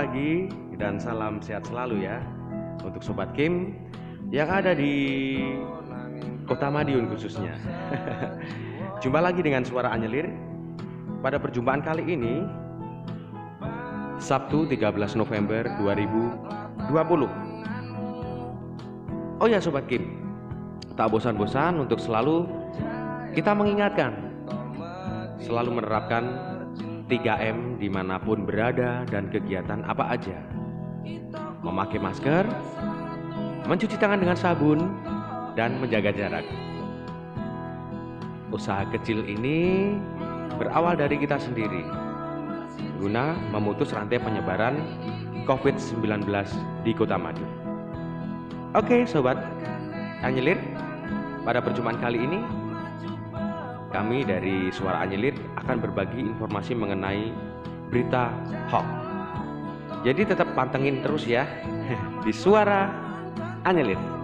Pagi dan salam sehat selalu ya untuk Sobat Kim yang ada di Kota Madiun khususnya. Jumpa lagi dengan suara Anyelir pada perjumpaan kali ini Sabtu 13 November 2020. Oh ya Sobat Kim, tak bosan-bosan untuk selalu kita mengingatkan, selalu menerapkan 3M di mana pun berada dan kegiatan apa aja. Memakai masker, mencuci tangan dengan sabun, dan menjaga jarak. Usaha kecil ini berawal dari kita sendiri, guna memutus rantai penyebaran COVID-19 di Kota Madiun. Oke, sobat Anyelir, pada perjumpaan kali ini kami dari Suara Anyelir akan berbagi informasi mengenai berita hoax. Jadi tetap pantengin terus ya di Suara Anyelir.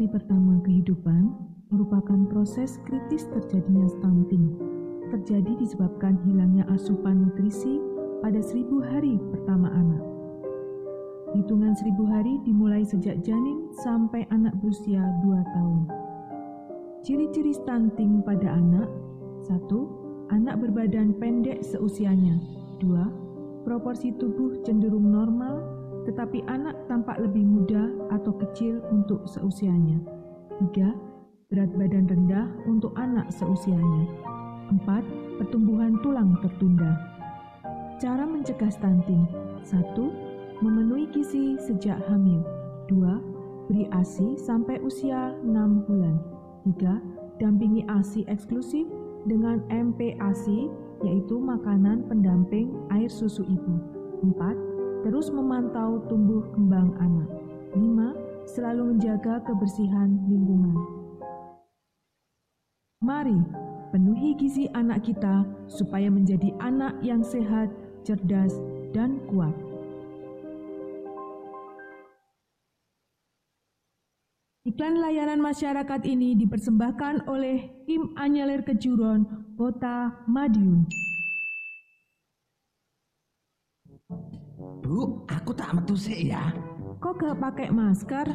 Hari pertama kehidupan merupakan proses kritis terjadinya stunting. Terjadi disebabkan hilangnya asupan nutrisi pada seribu hari pertama anak. Hitungan seribu hari dimulai sejak janin sampai anak berusia 2 tahun. Ciri-ciri stunting pada anak 1. Anak berbadan pendek seusianya 2. Proporsi tubuh cenderung normal tetapi anak tampak lebih muda atau kecil untuk seusianya. 3. Berat badan rendah untuk anak seusianya. 4. Pertumbuhan tulang tertunda. Cara mencegah stunting 1. Memenuhi gizi sejak hamil 2. Beri ASI sampai usia 6 bulan 3. Dampingi ASI eksklusif dengan MPASI yaitu makanan pendamping air susu ibu 4 Terus memantau tumbuh kembang anak. 5. Selalu menjaga kebersihan lingkungan. Mari penuhi gizi anak kita supaya menjadi anak yang sehat, cerdas, dan kuat. Iklan layanan masyarakat ini dipersembahkan oleh Kim Anyelir Kejuron, Kota Madiun. Bu, aku tak metu sih ya. Kok gak pakai masker?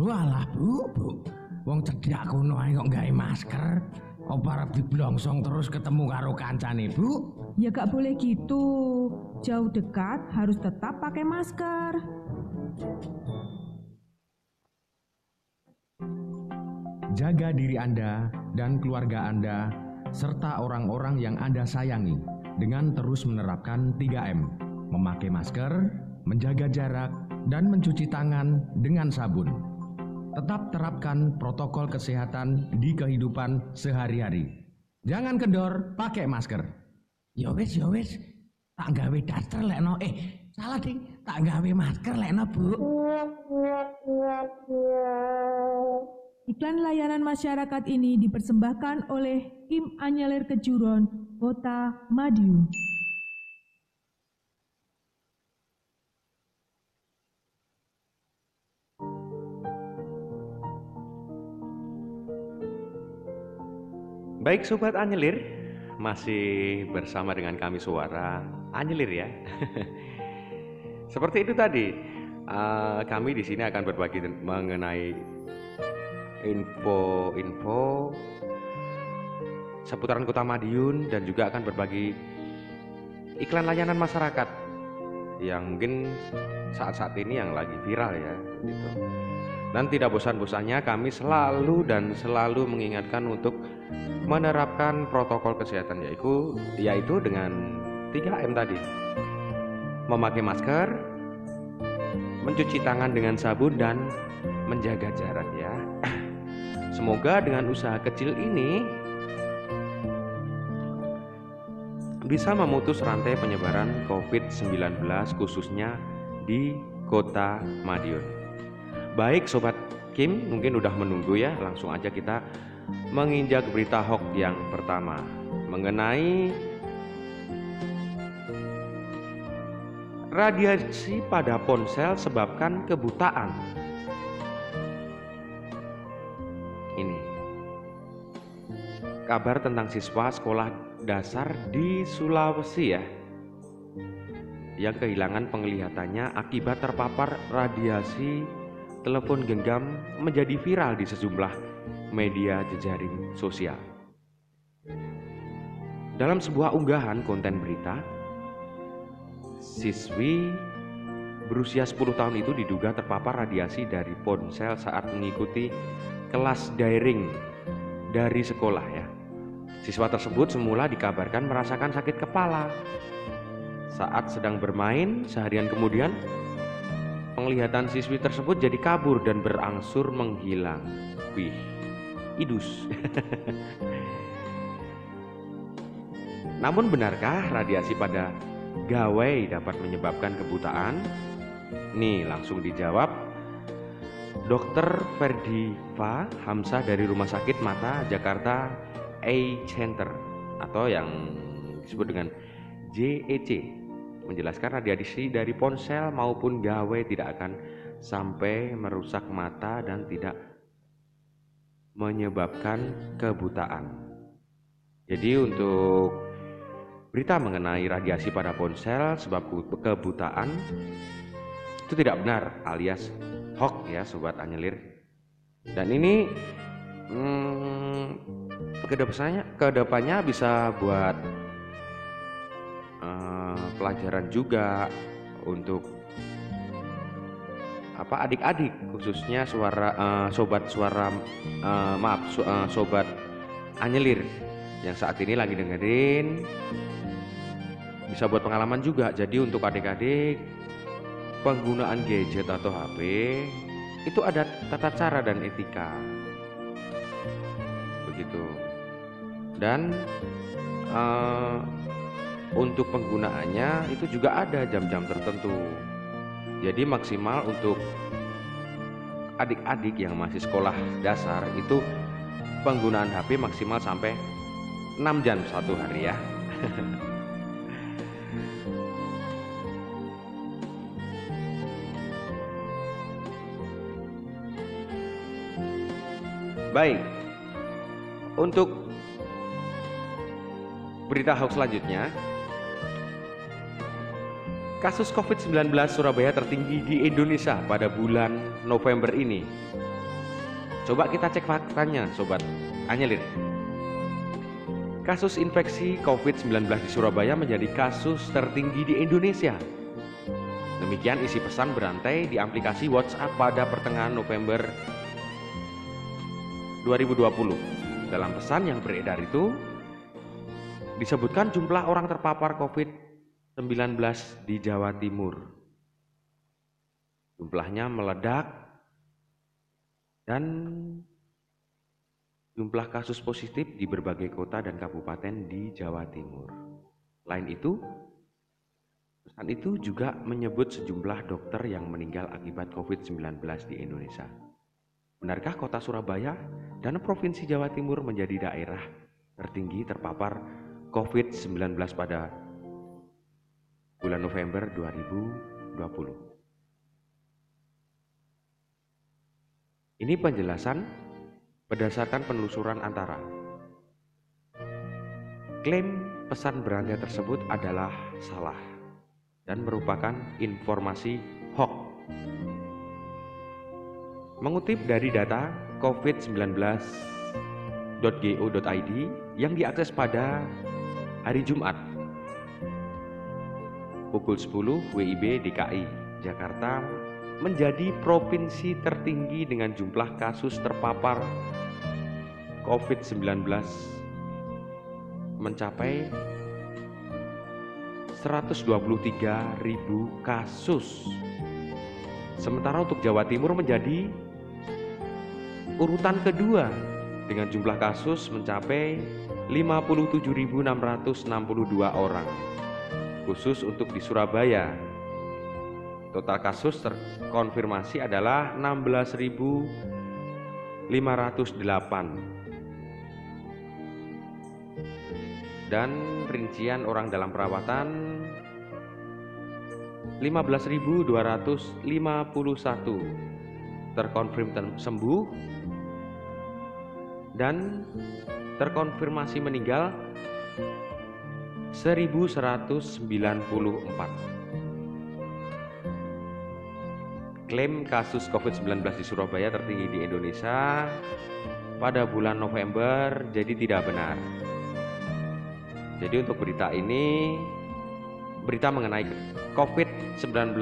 Walah, Bu, Bu. Wong cedak kuno ae kok gawe masker. Apa arep diblongsong terus ketemu karo kancane, Bu? Ya gak boleh gitu. Jauh dekat harus tetap pakai masker. Jaga diri Anda dan keluarga Anda serta orang-orang yang Anda sayangi dengan terus menerapkan 3M, memakai masker, menjaga jarak, dan mencuci tangan dengan sabun. Tetap terapkan protokol kesehatan di kehidupan sehari-hari. Jangan kendor, pakai masker. Ya wis, ya wis. Tak gawe daster lekno. Eh, salah ding. Tak gawe masker lekno, Bu. Iklan layanan masyarakat ini dipersembahkan oleh Kim Anyelir Kejuron, Kota Madiun. Baik Sobat Anyelir, masih bersama dengan kami suara Anyelir ya. Seperti itu tadi, eh, kami di sini akan berbagi mengenai info-info seputaran Kota Madiun dan juga akan berbagi iklan layanan masyarakat yang mungkin saat-saat ini yang lagi viral ya gitu. Dan tidak bosan-bosannya kami selalu dan selalu mengingatkan untuk menerapkan protokol kesehatan yaitu yaitu dengan 3M tadi. Memakai masker, mencuci tangan dengan sabun dan menjaga jarak ya. Semoga dengan usaha kecil ini bisa memutus rantai penyebaran COVID-19 khususnya di Kota Madiun. Baik Sobat Kim, mungkin udah menunggu ya, langsung aja kita menginjak berita hoax yang pertama. Mengenai radiasi pada ponsel sebabkan kebutaan. Ini. Kabar tentang siswa sekolah dasar di Sulawesi ya. Yang kehilangan penglihatannya akibat terpapar radiasi telepon genggam menjadi viral di sejumlah media jejaring sosial. Dalam sebuah unggahan konten berita, siswi berusia 10 tahun itu diduga terpapar radiasi dari ponsel saat mengikuti kelas daring dari sekolah ya. Siswa tersebut semula dikabarkan merasakan sakit kepala. Saat sedang bermain seharian kemudian penglihatan siswi tersebut jadi kabur dan berangsur menghilang. Wih, idus. Namun benarkah radiasi pada gawai dapat menyebabkan kebutaan? Nih, langsung dijawab Dr. Ferdiva Hamzah dari Rumah Sakit Mata Jakarta Eye Center atau yang disebut dengan JEC menjelaskan radiasi dari ponsel maupun gawai tidak akan sampai merusak mata dan tidak menyebabkan kebutaan. Jadi untuk berita mengenai radiasi pada ponsel sebab kebutaan itu tidak benar alias hoax ya sobat anyelir. Dan ini hmm, ke depannya ke depannya bisa buat eh, pelajaran juga untuk apa adik-adik khususnya suara eh, sobat suara eh, maaf su- eh, sobat anyelir yang saat ini lagi dengerin. Bisa buat pengalaman juga jadi untuk adik-adik penggunaan gadget atau HP itu ada tata cara dan etika. Begitu. Dan eh, untuk penggunaannya itu juga ada jam-jam tertentu. Jadi maksimal untuk adik-adik yang masih sekolah dasar itu penggunaan HP maksimal sampai 6 jam satu hari ya. Baik, untuk berita hoax selanjutnya, kasus COVID-19 Surabaya tertinggi di Indonesia pada bulan November ini. Coba kita cek faktanya, sobat Anyelir. kasus infeksi COVID-19 di Surabaya menjadi kasus tertinggi di Indonesia. Demikian isi pesan berantai di aplikasi WhatsApp pada pertengahan November 2020. Dalam pesan yang beredar itu, disebutkan jumlah orang terpapar COVID-19 di Jawa Timur. Jumlahnya meledak dan jumlah kasus positif di berbagai kota dan kabupaten di Jawa Timur. Lain itu, pesan itu juga menyebut sejumlah dokter yang meninggal akibat COVID-19 di Indonesia. Benarkah kota Surabaya dan Provinsi Jawa Timur menjadi daerah tertinggi terpapar COVID-19 pada bulan November 2020? Ini penjelasan berdasarkan penelusuran antara. Klaim pesan berantai tersebut adalah salah dan merupakan informasi hoax. Mengutip dari data covid19.go.id yang diakses pada hari Jumat pukul 10 WIB DKI Jakarta menjadi provinsi tertinggi dengan jumlah kasus terpapar COVID-19 mencapai 123 ribu kasus. Sementara untuk Jawa Timur menjadi urutan kedua dengan jumlah kasus mencapai 57.662 orang. Khusus untuk di Surabaya, total kasus terkonfirmasi adalah 16.508 dan rincian orang dalam perawatan 15.251 terkonfirm sembuh dan terkonfirmasi meninggal 1194 klaim kasus COVID-19 di Surabaya tertinggi di Indonesia pada bulan November jadi tidak benar. Jadi untuk berita ini berita mengenai COVID-19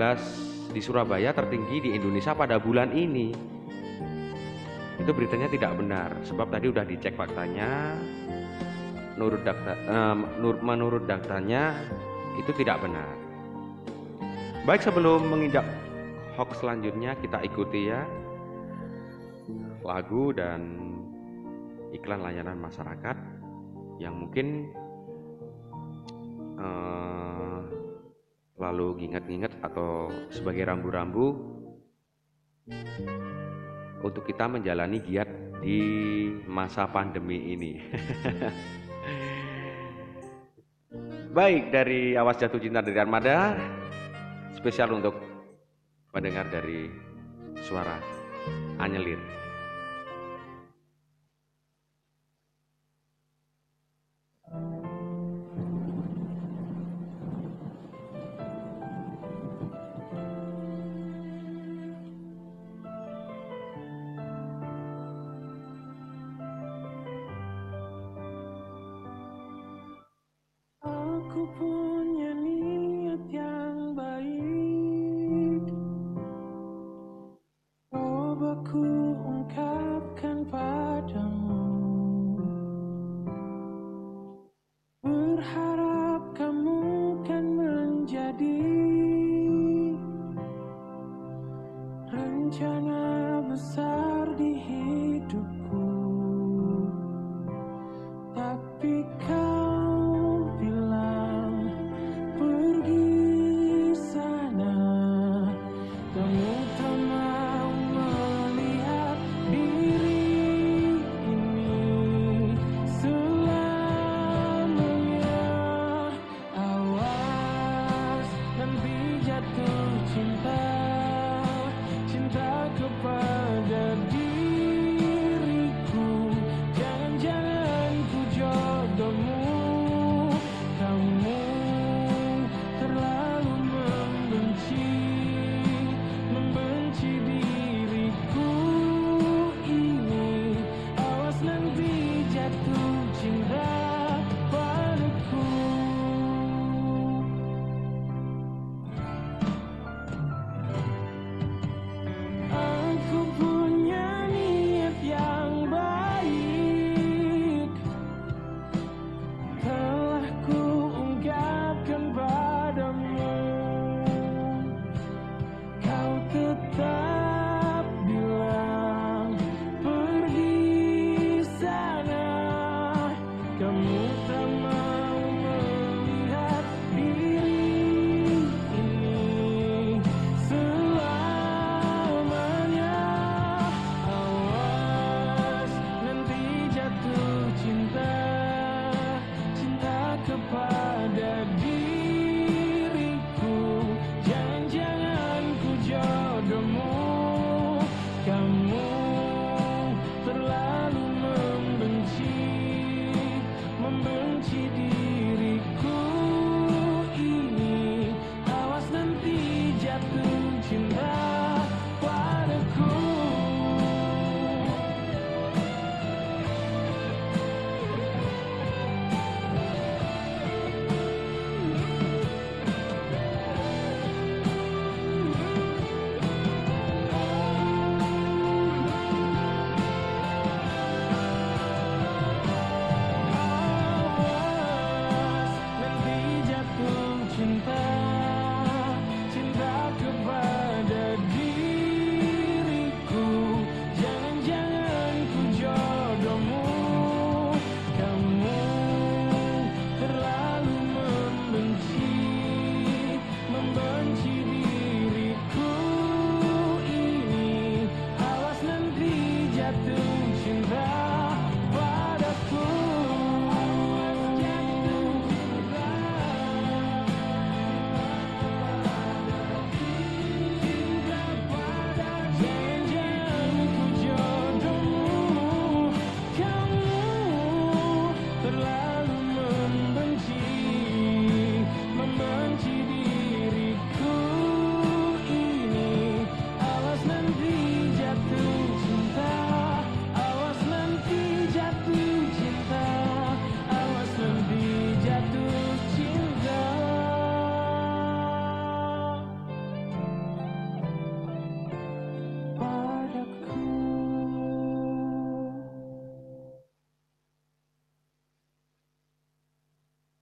di Surabaya tertinggi di Indonesia pada bulan ini. Itu beritanya tidak benar sebab tadi sudah dicek faktanya menurut data, eh, menurut datanya itu tidak benar. Baik sebelum menginjak hoax selanjutnya kita ikuti ya lagu dan iklan layanan masyarakat yang mungkin uh, lalu nginget-nginget atau sebagai rambu-rambu untuk kita menjalani giat di masa pandemi ini. Baik dari Awas Jatuh Cinta dari Armada, spesial untuk pendengar dari suara Anyelir.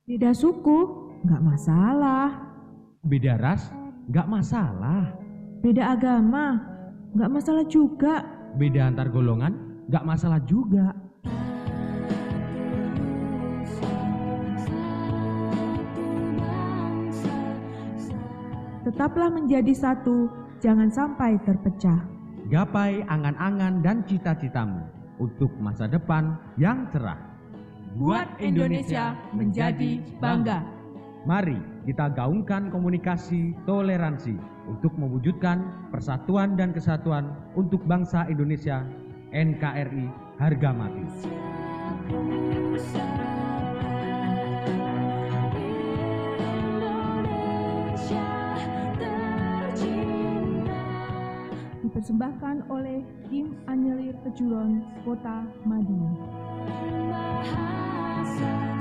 Beda suku, nggak masalah. Beda ras, nggak masalah. Beda agama, nggak masalah juga. Beda antar golongan, nggak masalah juga. Tetaplah menjadi satu, jangan sampai terpecah. Gapai angan-angan dan cita-citamu untuk masa depan yang cerah buat Indonesia menjadi bangga. Mari kita gaungkan komunikasi toleransi untuk mewujudkan persatuan dan kesatuan untuk bangsa Indonesia NKRI harga mati. Dipersembahkan oleh Kim Anyelir Pejuron, Kota Madiun. sun.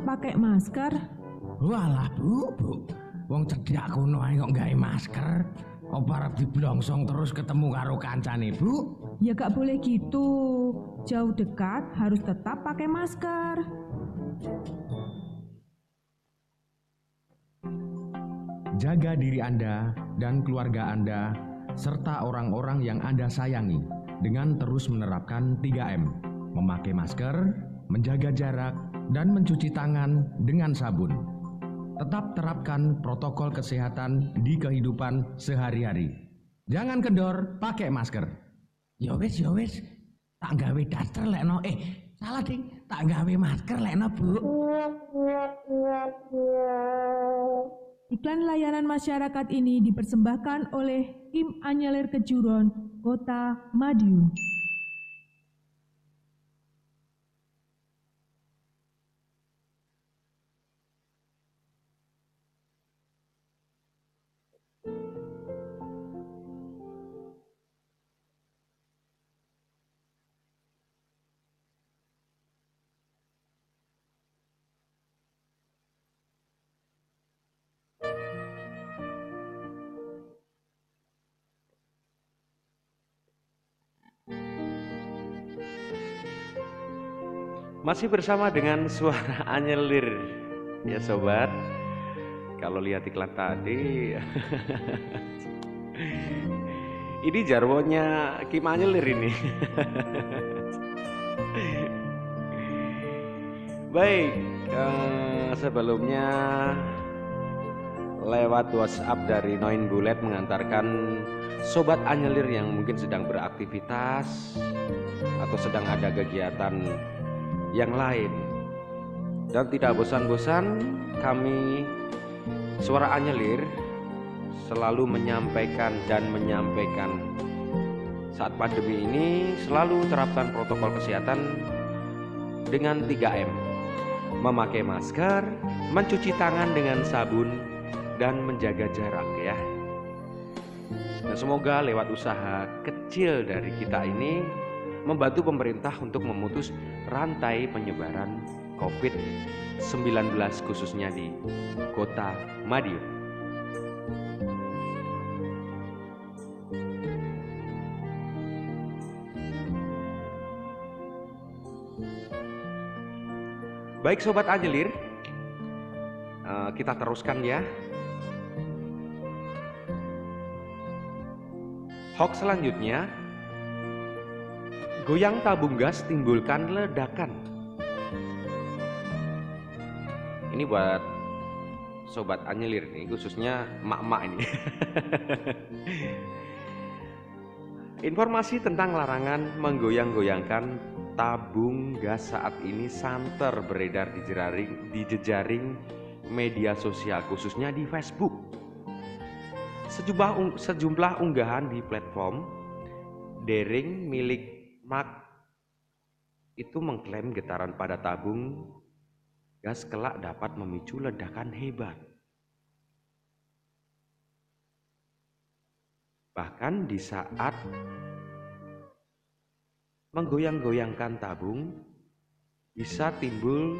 Kok gak pakai masker? Walah bu, bu. Wong cedak kuno ae kok gawe masker. Apa arep diblongsong terus ketemu karo kancane, Bu? Ya gak boleh gitu. Jauh dekat harus tetap pakai masker. Jaga diri Anda dan keluarga Anda, serta orang-orang yang Anda sayangi dengan terus menerapkan 3M, memakai masker, menjaga jarak, dan mencuci tangan dengan sabun. Tetap terapkan protokol kesehatan di kehidupan sehari-hari. Jangan kendor, pakai masker. Ya wis, ya wis. Tak gawe daster lekno. Eh, salah ding. Tak gawe masker lekno, Bu. Iklan layanan masyarakat ini dipersembahkan oleh Kim Anyelir Kejuron, Kota Madiun. Masih bersama dengan suara anyelir ya sobat. Kalau lihat iklan tadi ini jarwonya Kim Anyelir ini. Baik, eh, sebelumnya lewat WhatsApp dari Noin Bulet mengantarkan sobat anyelir yang mungkin sedang beraktivitas atau sedang ada kegiatan yang lain. Dan tidak bosan-bosan kami suara anyelir selalu menyampaikan dan menyampaikan saat pandemi ini selalu terapkan protokol kesehatan dengan 3M. Memakai masker, mencuci tangan dengan sabun dan menjaga jarak ya. Dan semoga lewat usaha kecil dari kita ini membantu pemerintah untuk memutus rantai penyebaran COVID-19 khususnya di kota Madiun. Baik Sobat Anjelir, eh, kita teruskan ya. Hoax selanjutnya, goyang tabung gas timbulkan ledakan. Ini buat Sobat Anjelir nih, khususnya mak-mak ini. Informasi tentang larangan menggoyang-goyangkan tabung gas saat ini santer beredar di jejaring, di jejaring media sosial khususnya di Facebook. Sejumlah, sejumlah unggahan di platform daring milik Mark itu mengklaim getaran pada tabung gas kelak dapat memicu ledakan hebat. Bahkan di saat menggoyang-goyangkan tabung bisa timbul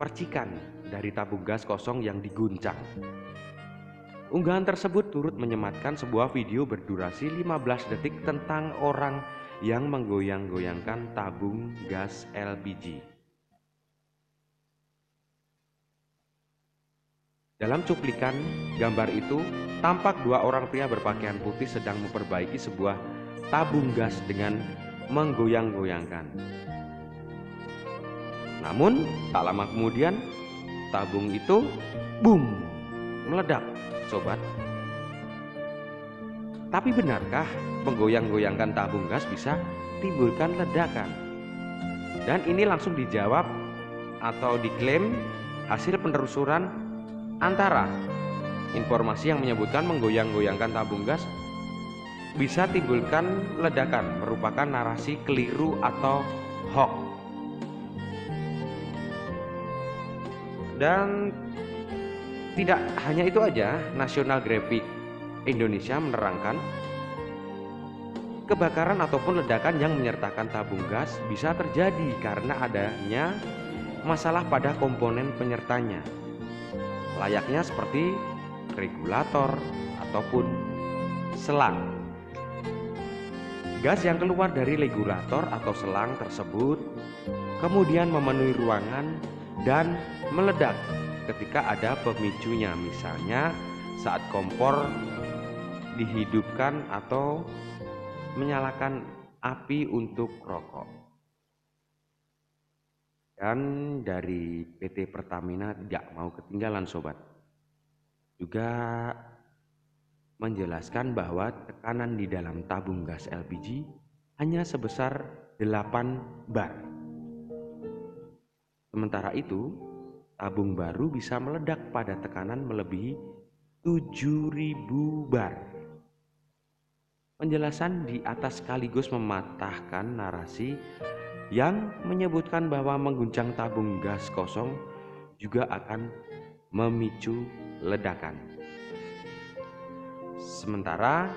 percikan dari tabung gas kosong yang diguncang. Unggahan tersebut turut menyematkan sebuah video berdurasi 15 detik tentang orang yang menggoyang-goyangkan tabung gas LPG. Dalam cuplikan gambar itu, tampak dua orang pria berpakaian putih sedang memperbaiki sebuah tabung gas dengan menggoyang-goyangkan. Namun, tak lama kemudian, tabung itu boom, meledak, sobat. Tapi benarkah menggoyang-goyangkan tabung gas bisa timbulkan ledakan? Dan ini langsung dijawab atau diklaim hasil penelusuran antara informasi yang menyebutkan menggoyang-goyangkan tabung gas bisa timbulkan ledakan merupakan narasi keliru atau hoax. Dan tidak hanya itu aja, National Graphic Indonesia menerangkan kebakaran ataupun ledakan yang menyertakan tabung gas bisa terjadi karena adanya masalah pada komponen penyertanya. Layaknya seperti regulator ataupun selang. Gas yang keluar dari regulator atau selang tersebut kemudian memenuhi ruangan dan meledak ketika ada pemicunya, misalnya saat kompor dihidupkan atau menyalakan api untuk rokok. Dan dari PT Pertamina tidak mau ketinggalan sobat. Juga menjelaskan bahwa tekanan di dalam tabung gas LPG hanya sebesar 8 bar. Sementara itu, tabung baru bisa meledak pada tekanan melebihi 7000 bar. Penjelasan di atas sekaligus mematahkan narasi yang menyebutkan bahwa mengguncang tabung gas kosong juga akan memicu ledakan. Sementara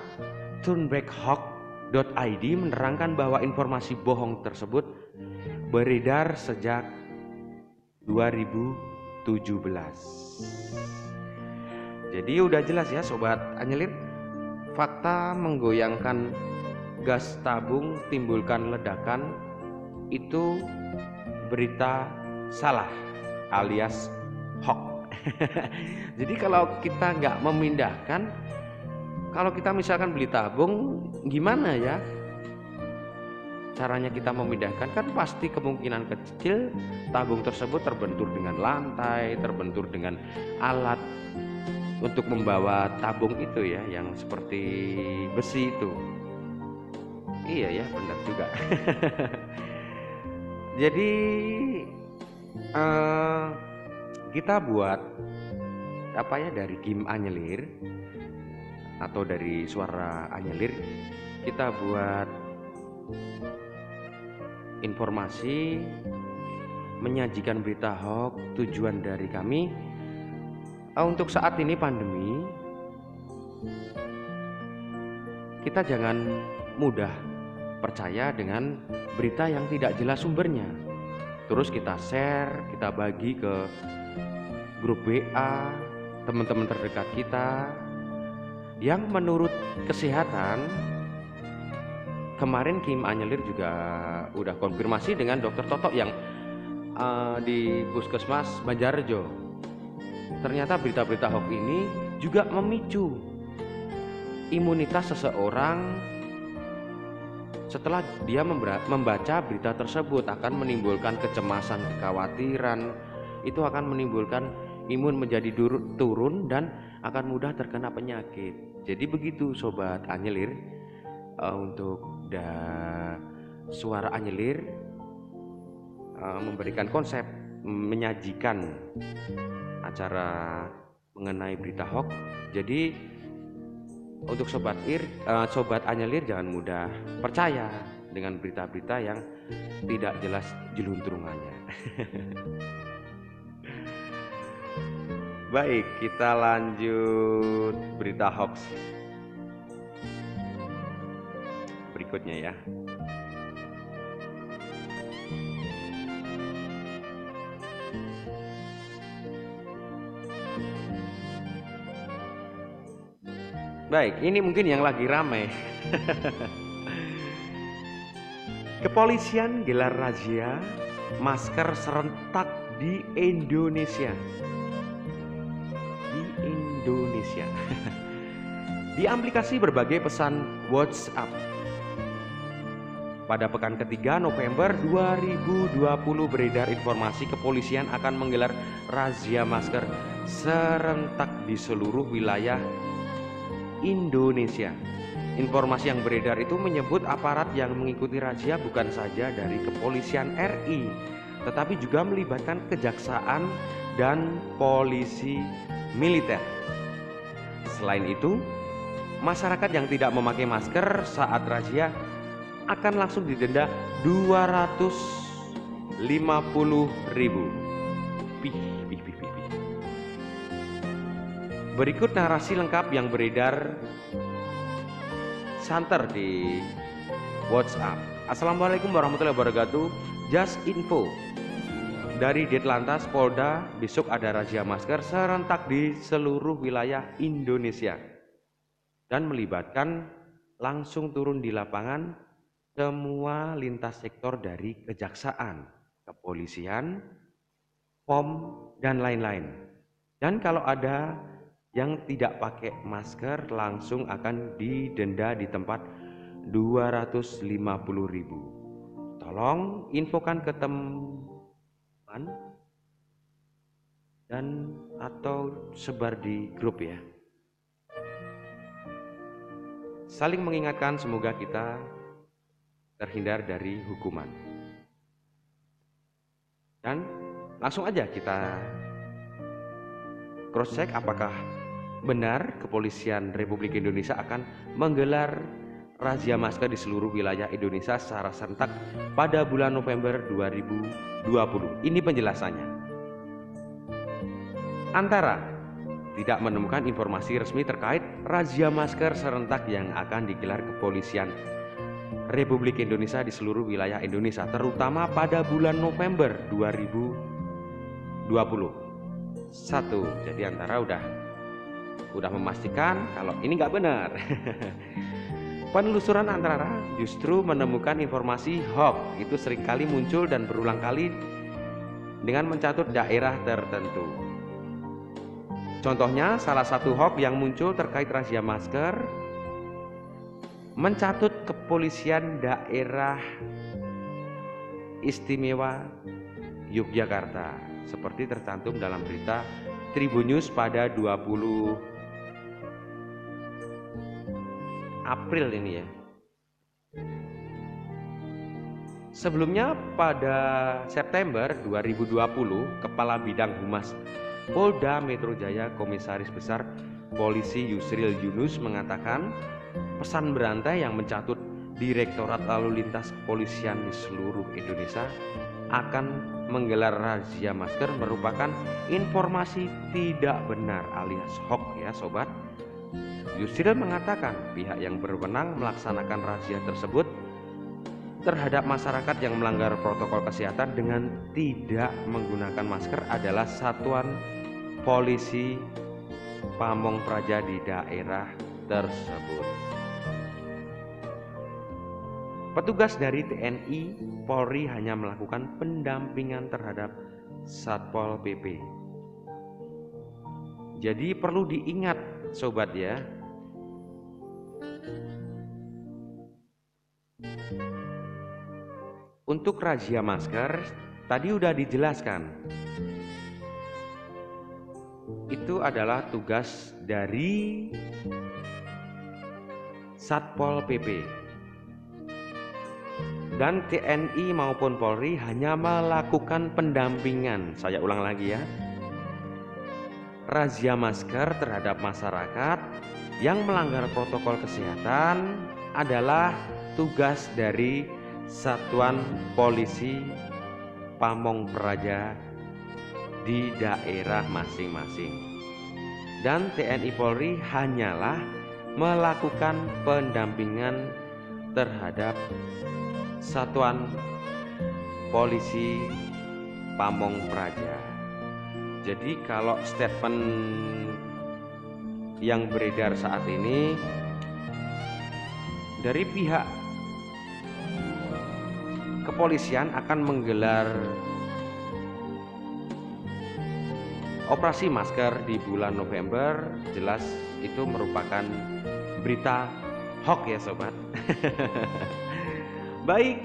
turnbackhawk.id menerangkan bahwa informasi bohong tersebut beredar sejak 2017. Jadi udah jelas ya sobat Anyelir, fakta menggoyangkan gas tabung timbulkan ledakan itu berita salah alias hoax. Jadi kalau kita nggak memindahkan, kalau kita misalkan beli tabung, gimana ya? Caranya kita memindahkan kan pasti kemungkinan kecil tabung tersebut terbentur dengan lantai, terbentur dengan alat untuk membawa tabung itu ya, yang seperti besi itu. Iya ya, benar juga. Jadi eh, kita buat apa ya dari Kim Anyelir atau dari suara Anyelir kita buat informasi menyajikan berita hoax tujuan dari kami untuk saat ini pandemi kita jangan mudah percaya dengan berita yang tidak jelas sumbernya. Terus kita share, kita bagi ke grup WA, teman-teman terdekat kita yang menurut kesehatan kemarin Kim Anyelir juga udah konfirmasi dengan dokter Toto yang uh, di Puskesmas Banjarjo. Ternyata berita-berita hoax ini juga memicu imunitas seseorang setelah dia membaca berita tersebut. Akan menimbulkan kecemasan, kekhawatiran, itu akan menimbulkan imun menjadi turun dan akan mudah terkena penyakit. Jadi begitu sobat Anyelir. Uh, untuk da suara Anyelir uh, memberikan konsep menyajikan acara mengenai berita hoax. Jadi untuk sobat ir, uh, sobat Anyelir jangan mudah percaya dengan berita-berita yang tidak jelas jeluntrungannya. Baik, kita lanjut berita hoax berikutnya ya. Baik, ini mungkin yang lagi ramai. Kepolisian gelar razia masker serentak di Indonesia. Di Indonesia. di aplikasi berbagai pesan WhatsApp. Pada pekan ketiga November 2020 beredar informasi kepolisian akan menggelar razia masker serentak di seluruh wilayah Indonesia. Informasi yang beredar itu menyebut aparat yang mengikuti razia bukan saja dari kepolisian RI, tetapi juga melibatkan kejaksaan dan polisi militer. Selain itu, masyarakat yang tidak memakai masker saat razia akan langsung didenda 250 Berikut narasi lengkap yang beredar santer di WhatsApp. Assalamualaikum warahmatullahi wabarakatuh. Just info dari Ditlantas Polda besok ada razia masker serentak di seluruh wilayah Indonesia dan melibatkan langsung turun di lapangan semua lintas sektor dari kejaksaan, kepolisian, POM dan lain-lain. Dan kalau ada yang tidak pakai masker langsung akan didenda di tempat 250.000. Tolong infokan ke teman dan atau sebar di grup ya. Saling mengingatkan semoga kita terhindar dari hukuman. Dan langsung aja kita cross check apakah benar kepolisian Republik Indonesia akan menggelar razia masker di seluruh wilayah Indonesia secara serentak pada bulan November 2020. Ini penjelasannya. Antara tidak menemukan informasi resmi terkait razia masker serentak yang akan digelar kepolisian Republik Indonesia di seluruh wilayah Indonesia terutama pada bulan November 2020. Satu, jadi antara udah udah memastikan kalau ini nggak benar. Penelusuran antara justru menemukan informasi hoax itu sering kali muncul dan berulang kali dengan mencatut daerah tertentu. Contohnya salah satu hoax yang muncul terkait razia masker mencatut kepolisian daerah istimewa Yogyakarta seperti tercantum dalam berita Tribun News pada 20 April ini ya. Sebelumnya pada September 2020, Kepala Bidang Humas Polda Metro Jaya Komisaris Besar Polisi Yusril Yunus mengatakan pesan berantai yang mencatut Direktorat Lalu Lintas Kepolisian di seluruh Indonesia akan menggelar razia masker merupakan informasi tidak benar alias hoax ya sobat. Yusril mengatakan pihak yang berwenang melaksanakan razia tersebut terhadap masyarakat yang melanggar protokol kesehatan dengan tidak menggunakan masker adalah satuan polisi Pamong Praja di daerah tersebut. Petugas dari TNI Polri hanya melakukan pendampingan terhadap Satpol PP. Jadi perlu diingat sobat ya. Untuk razia masker tadi udah dijelaskan. Itu adalah tugas dari Satpol PP dan TNI maupun Polri hanya melakukan pendampingan. Saya ulang lagi ya. Razia masker terhadap masyarakat yang melanggar protokol kesehatan adalah tugas dari Satuan Polisi Pamong Praja di daerah masing-masing. Dan TNI Polri hanyalah melakukan pendampingan terhadap Satuan Polisi Pamong Praja. Jadi kalau statement yang beredar saat ini dari pihak kepolisian akan menggelar operasi masker di bulan November. Jelas itu merupakan berita hoax ya sobat. Baik,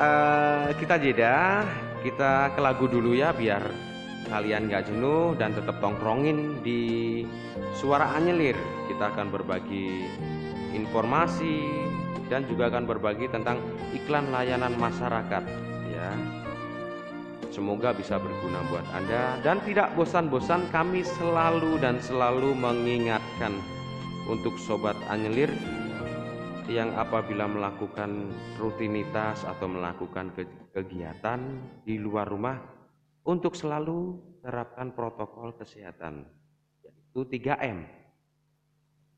uh, kita jeda, kita ke lagu dulu ya biar kalian gak jenuh dan tetap tongkrongin di suara anyelir. Kita akan berbagi informasi dan juga akan berbagi tentang iklan layanan masyarakat ya. Semoga bisa berguna buat Anda. Dan tidak bosan-bosan kami selalu dan selalu mengingatkan untuk sobat anyelir yang apabila melakukan rutinitas atau melakukan kegiatan di luar rumah untuk selalu terapkan protokol kesehatan, yaitu 3M.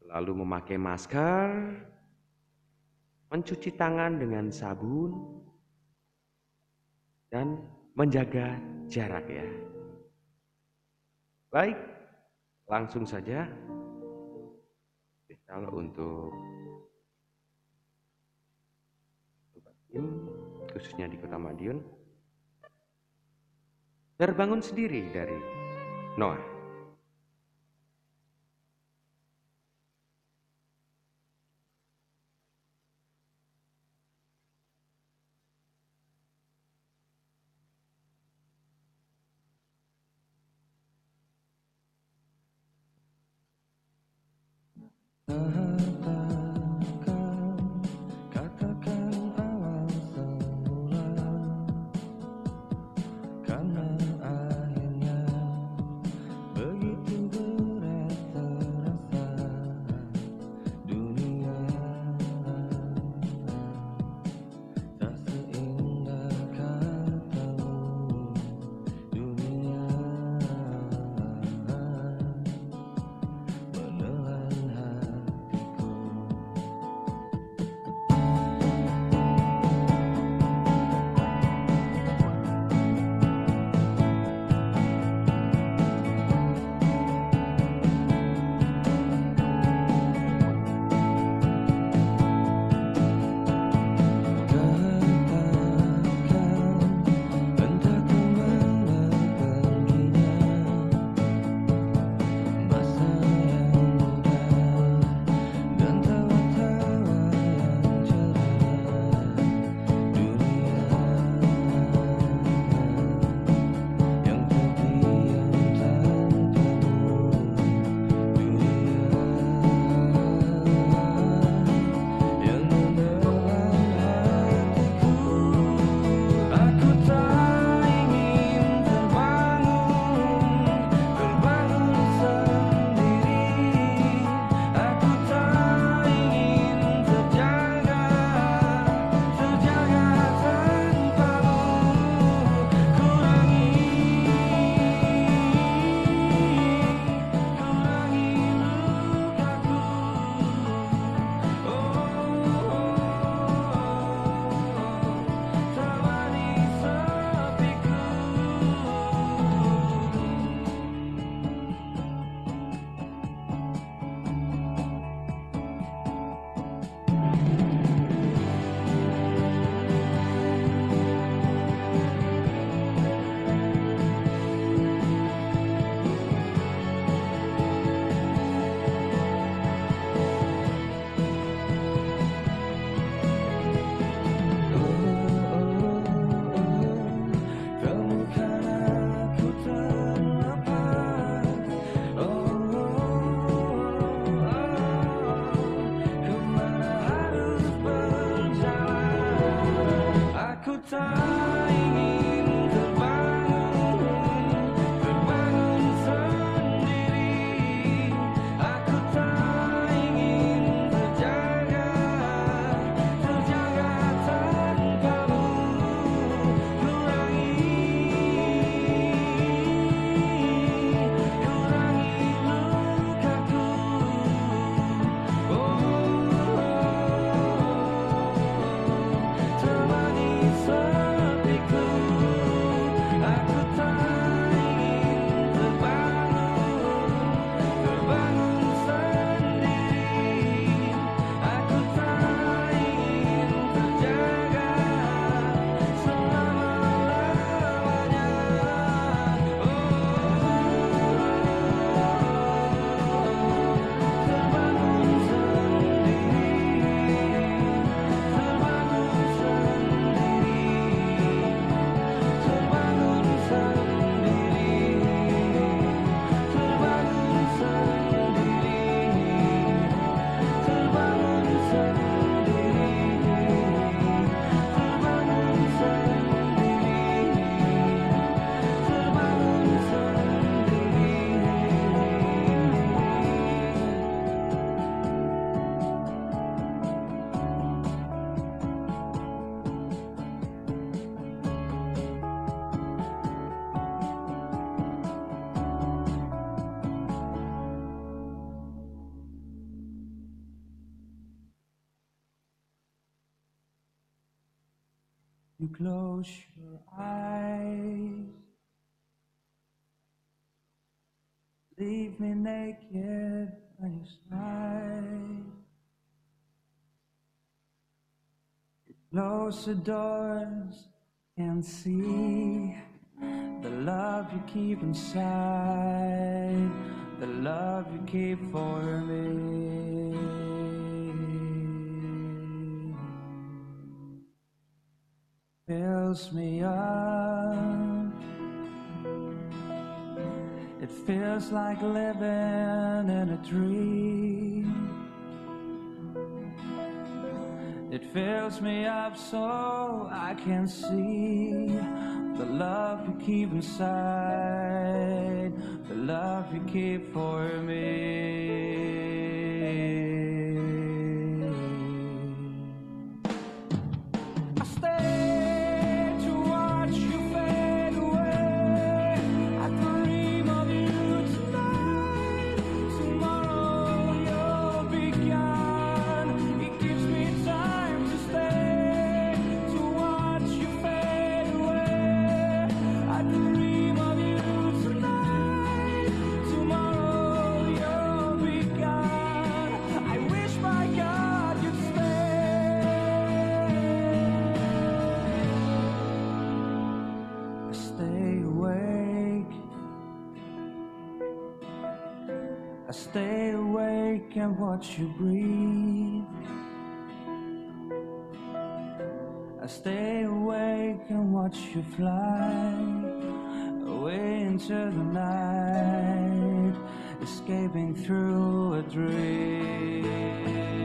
Selalu memakai masker, mencuci tangan dengan sabun, dan menjaga jarak ya. Baik, langsung saja kalau untuk khususnya di Kota Madiun terbangun sendiri dari Noah. Close your eyes. Leave me naked by your side. Close the doors and see the love you keep inside, the love you keep for me. Fills me up. It feels like living in a dream. It fills me up so I can see the love you keep inside, the love you keep for me. Stay awake and watch you breathe. I stay awake and watch you fly away into the night, escaping through a dream.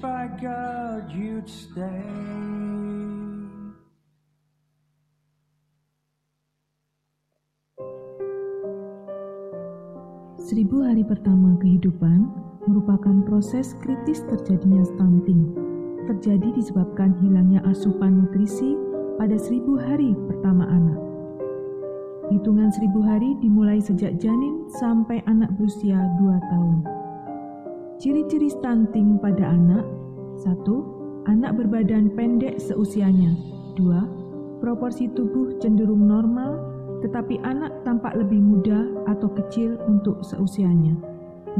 By God you'd stay. Seribu hari pertama kehidupan merupakan proses kritis terjadinya stunting. Terjadi disebabkan hilangnya asupan nutrisi pada seribu hari pertama anak. Hitungan seribu hari dimulai sejak janin sampai anak berusia 2 tahun. Ciri-ciri stunting pada anak 1. Anak berbadan pendek seusianya 2. Proporsi tubuh cenderung normal tetapi anak tampak lebih muda atau kecil untuk seusianya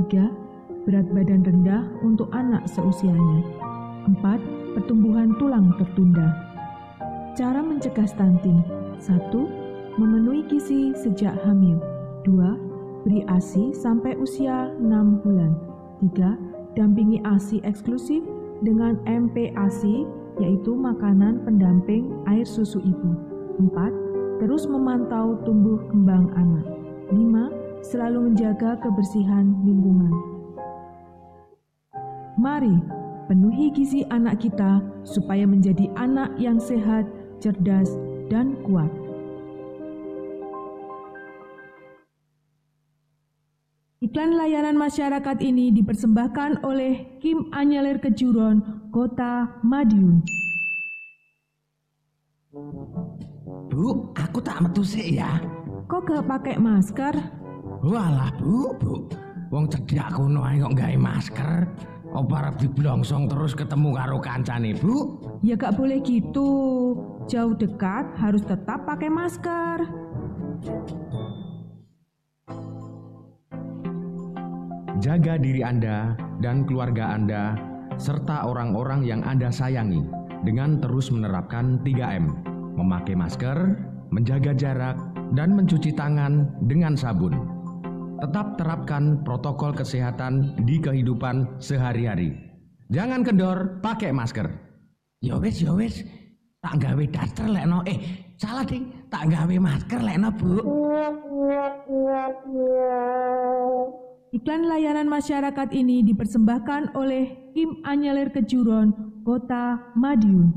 3. Berat badan rendah untuk anak seusianya 4. Pertumbuhan tulang tertunda Cara mencegah stunting 1. memenuhi gizi sejak hamil. 2. Beri ASI sampai usia 6 bulan. 3. Dampingi ASI eksklusif dengan MPASI yaitu makanan pendamping air susu ibu. 4. Terus memantau tumbuh kembang anak. 5. Selalu menjaga kebersihan lingkungan. Mari penuhi gizi anak kita supaya menjadi anak yang sehat, cerdas, dan kuat. Iklan layanan masyarakat ini dipersembahkan oleh Kim Anyelir Kejuron, Kota Madiun. Bu, aku tak metu sik ya. Kok gak pakai masker? Walah, Bu, Bu. Wong cedhak kono ae kok gawe masker. Apa arep diblongsong terus ketemu karo kancane, Bu? Ya gak boleh gitu. Jauh dekat harus tetap pakai masker. Jaga diri Anda dan keluarga Anda, serta orang-orang yang Anda sayangi dengan terus menerapkan 3M, memakai masker, menjaga jarak, dan mencuci tangan dengan sabun. Tetap terapkan protokol kesehatan di kehidupan sehari-hari. Jangan kendor, pakai masker. Ya wis, ya wis. Tak gawe daster lekno. Eh, salah ding. Tak gawe masker lekno, Bu. Iklan layanan masyarakat ini dipersembahkan oleh Kim Anyelir Kejuron, Kota Madiun.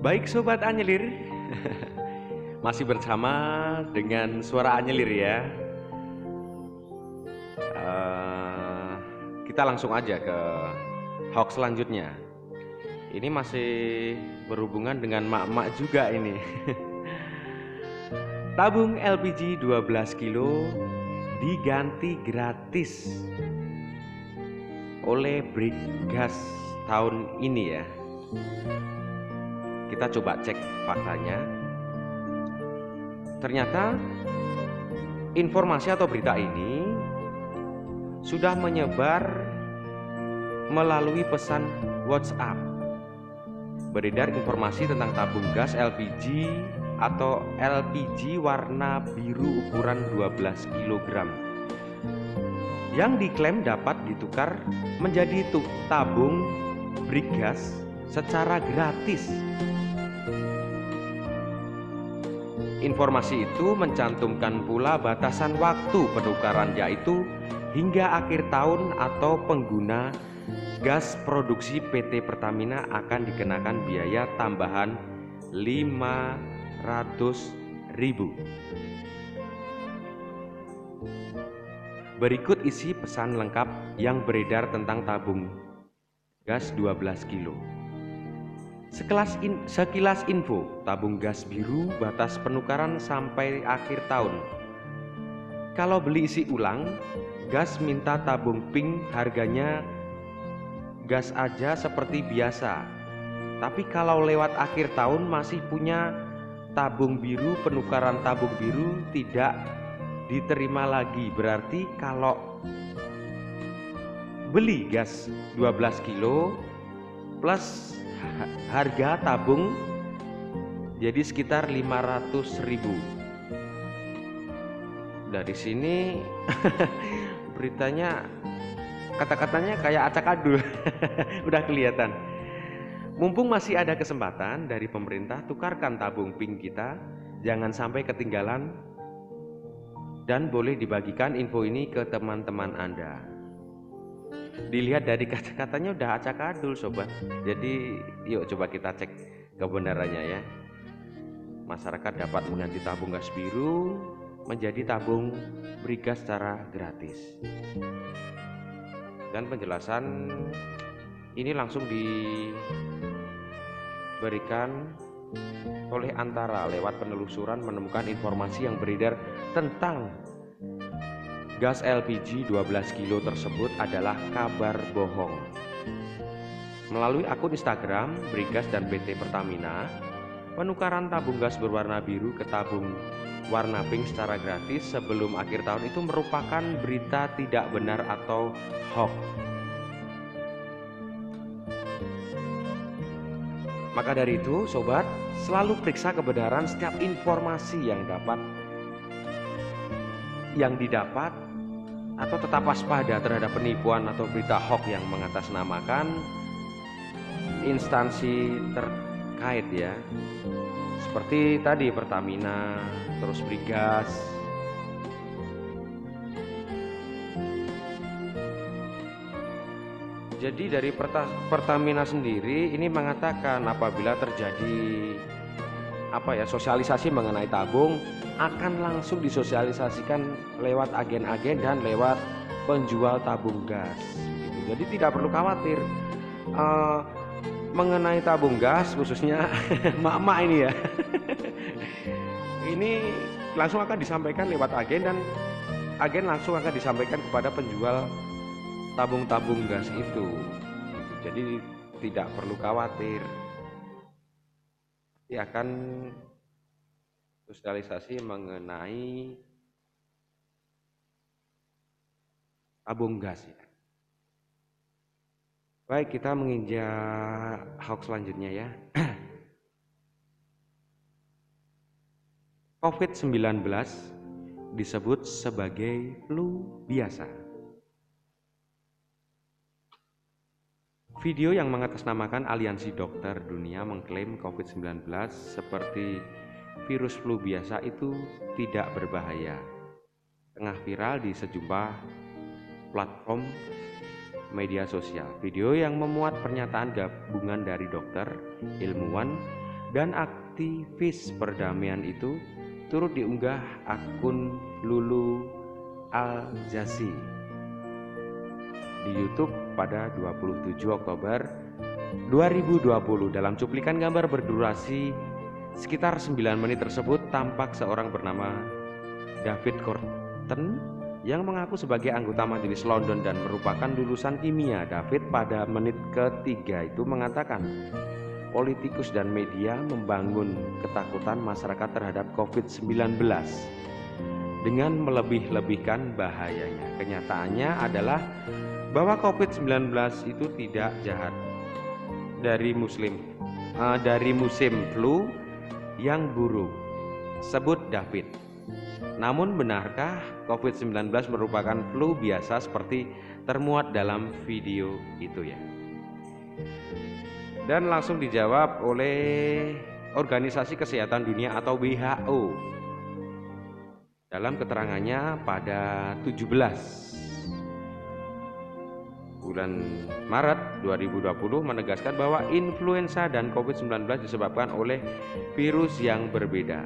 Baik Sobat Anyelir, masih bersama dengan suara Anyelir ya. Eh, kita langsung aja ke hoax selanjutnya. Ini masih berhubungan dengan mak-mak juga ini. Tabung LPG 12 kilo diganti gratis oleh Brigas tahun ini ya. Kita coba cek faktanya. Ternyata informasi atau berita ini sudah menyebar melalui pesan WhatsApp. Beredar informasi tentang tabung gas LPG atau LPG warna biru ukuran 12 kg yang diklaim dapat ditukar menjadi tabung brigas secara gratis. Informasi itu mencantumkan pula batasan waktu penukaran yaitu hingga akhir tahun atau pengguna gas produksi PT Pertamina akan dikenakan biaya tambahan 500.000. Berikut isi pesan lengkap yang beredar tentang tabung gas 12 kilo. Sekelas in- sekilas info, tabung gas biru batas penukaran sampai akhir tahun. Kalau beli isi ulang, gas minta tabung pink harganya gas aja seperti biasa. Tapi kalau lewat akhir tahun masih punya tabung biru, penukaran tabung biru tidak diterima lagi. Berarti kalau beli gas 12 kilo plus ha- harga tabung jadi sekitar 500.000 ribu dari sini beritanya kata-katanya kayak acak adul. Udah kelihatan. Mumpung masih ada kesempatan dari pemerintah tukarkan tabung pink kita. Jangan sampai ketinggalan. Dan boleh dibagikan info ini ke teman-teman anda. Dilihat dari kata-katanya udah acak adul sobat. Jadi yuk coba kita cek kebenarannya ya. Masyarakat dapat mengganti tabung gas biru menjadi tabung brigas secara gratis dan penjelasan ini langsung diberikan oleh Antara lewat penelusuran menemukan informasi yang beredar tentang gas LPG 12 kilo tersebut adalah kabar bohong. Melalui akun Instagram Brigas dan PT Pertamina, penukaran tabung gas berwarna biru ke tabung warna pink secara gratis sebelum akhir tahun itu merupakan berita tidak benar atau hoax. Maka dari itu, sobat, selalu periksa kebenaran setiap informasi yang dapat yang didapat atau tetap waspada terhadap penipuan atau berita hoax yang mengatasnamakan instansi terkait ya. Seperti tadi Pertamina, terus Brigas, Jadi dari Perta- Pertamina sendiri ini mengatakan apabila terjadi apa ya sosialisasi mengenai tabung akan langsung disosialisasikan lewat agen-agen dan lewat penjual tabung gas. Jadi tidak perlu khawatir Eh, mengenai tabung gas khususnya mak-mak ini ya. ini langsung akan disampaikan lewat agen dan agen langsung akan disampaikan kepada penjual tabung-tabung gas itu. Gitu. Jadi tidak perlu khawatir. Dia akan sosialisasi mengenai tabung gas ya. Baik, kita menginjak hoax selanjutnya ya. COVID-19 disebut sebagai flu biasa. Video yang mengatasnamakan Aliansi Dokter Dunia mengklaim COVID-19 seperti virus flu biasa itu tidak berbahaya. Tengah viral di sejumlah platform media sosial. Video yang memuat pernyataan gabungan dari dokter, ilmuwan, dan aktivis perdamaian itu turut diunggah akun Lulu Al Jazi di YouTube pada 27 Oktober 2020 dalam cuplikan gambar berdurasi sekitar 9 menit tersebut tampak seorang bernama David Corton yang mengaku sebagai anggota majelis London dan merupakan lulusan kimia. David pada menit ketiga itu mengatakan politikus dan media membangun ketakutan masyarakat terhadap COVID-19 dengan melebih-lebihkan bahayanya. Kenyataannya adalah bahwa COVID-19 itu tidak jahat dari muslim eh, dari musim flu yang buruk. Sebut David. Namun benarkah COVID-19 merupakan flu biasa seperti termuat dalam video itu ya? Dan langsung dijawab oleh Organisasi Kesehatan Dunia atau WHO dalam keterangannya pada 17 bulan Maret 2020 menegaskan bahwa influenza dan COVID-19 disebabkan oleh virus yang berbeda.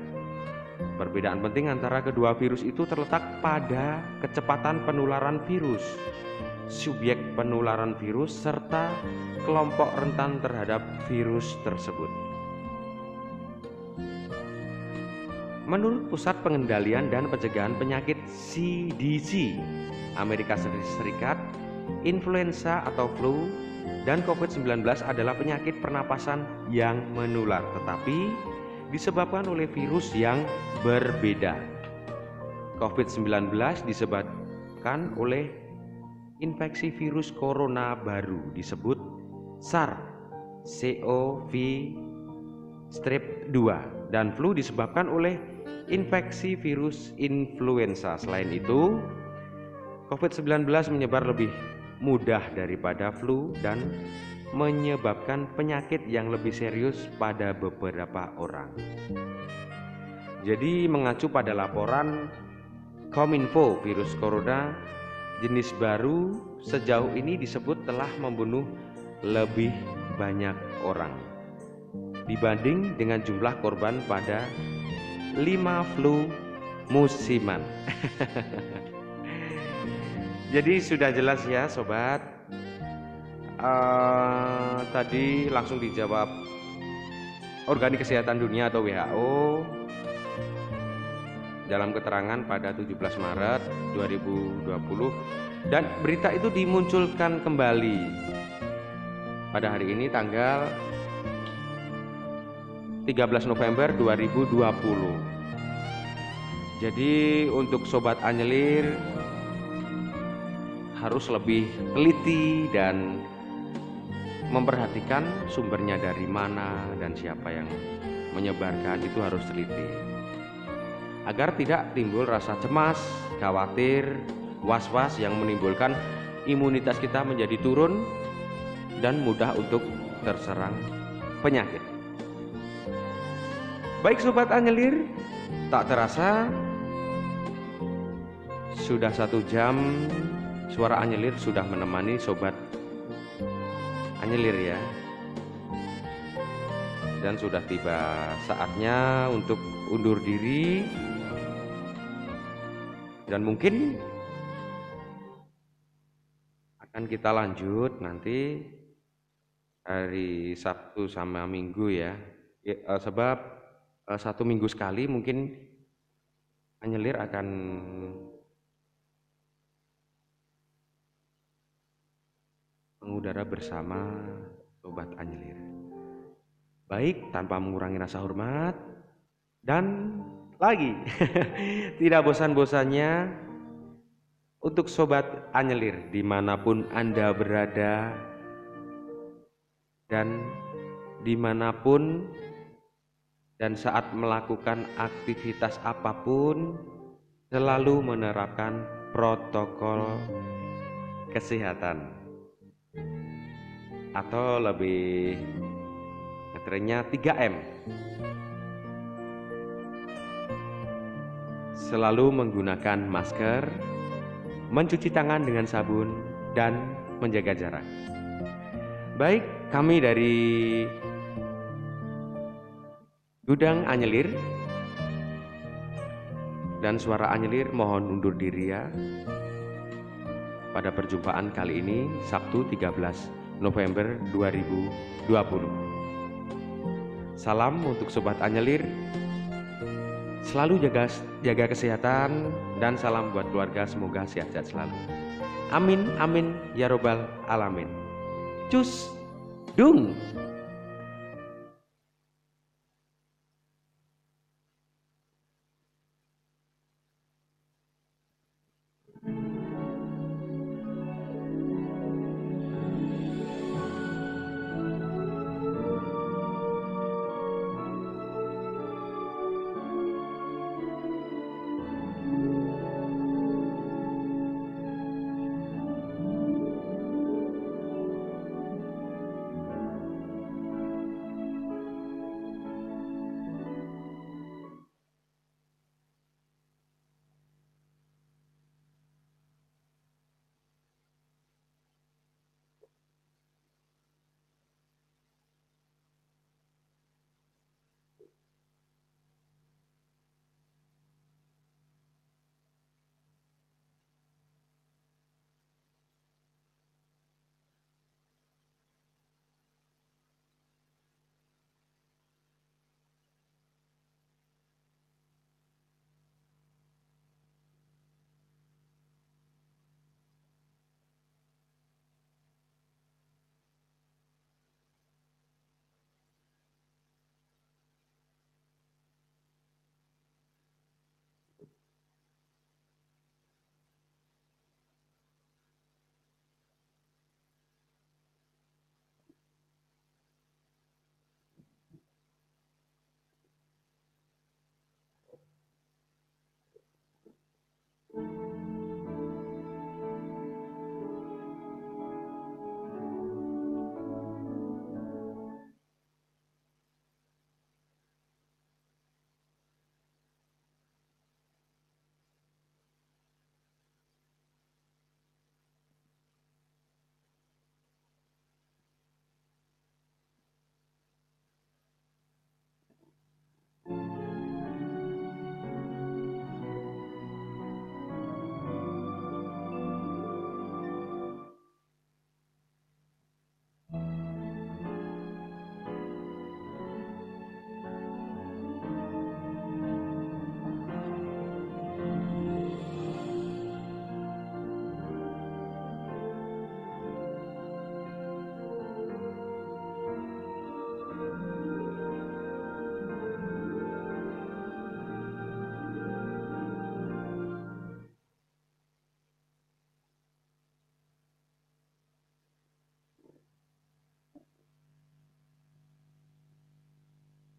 Perbedaan penting antara kedua virus itu terletak pada kecepatan penularan virus, subjek penularan virus, serta kelompok rentan terhadap virus tersebut. Menurut Pusat Pengendalian dan Pencegahan Penyakit CDC Amerika Serikat, influenza atau flu dan COVID-19 adalah penyakit pernapasan yang menular, tetapi disebabkan oleh virus yang berbeda. COVID-19 disebabkan oleh infeksi virus corona baru disebut SARS-CoV strep 2 dan flu disebabkan oleh infeksi virus influenza. Selain itu, COVID-19 menyebar lebih mudah daripada flu dan menyebabkan penyakit yang lebih serius pada beberapa orang. Jadi mengacu pada laporan Kominfo virus corona jenis baru sejauh ini disebut telah membunuh lebih banyak orang dibanding dengan jumlah korban pada 5 flu musiman. Jadi sudah jelas ya sobat. Uh, tadi langsung dijawab Organik Kesehatan Dunia atau WHO dalam keterangan pada 17 Maret 2020 dan berita itu dimunculkan kembali pada hari ini tanggal 13 November 2020 Jadi untuk sobat anyelir harus lebih teliti dan memperhatikan sumbernya dari mana dan siapa yang menyebarkan itu harus teliti. Agar tidak timbul rasa cemas, khawatir, was-was yang menimbulkan imunitas kita menjadi turun dan mudah untuk terserang penyakit. Baik sobat anyelir, tak terasa sudah satu jam suara anyelir sudah menemani sobat anyelir ya. Dan sudah tiba saatnya untuk undur diri dan mungkin akan kita lanjut nanti hari Sabtu sama Minggu ya. Ya, eh, sebab eh, satu minggu sekali mungkin anyelir akan mengudara bersama sobat anyelir. Baik, tanpa mengurangi rasa hormat dan lagi tidak bosan-bosannya untuk sobat anyelir di mana pun anda berada dan di mana pun dan saat melakukan aktivitas apa pun selalu menerapkan protokol kesehatan atau lebih ngetrennya 3M selalu menggunakan masker mencuci tangan dengan sabun dan menjaga jarak. Baik kami dari Gudang Anyelir. Dan Suara Anyelir mohon undur diri ya. Pada perjumpaan kali ini Sabtu 13 November 2020. Salam untuk sobat Anyelir. Selalu jaga jaga kesehatan dan salam buat keluarga semoga sehat-sehat selalu. Amin amin ya robbal alamin. Cus dung.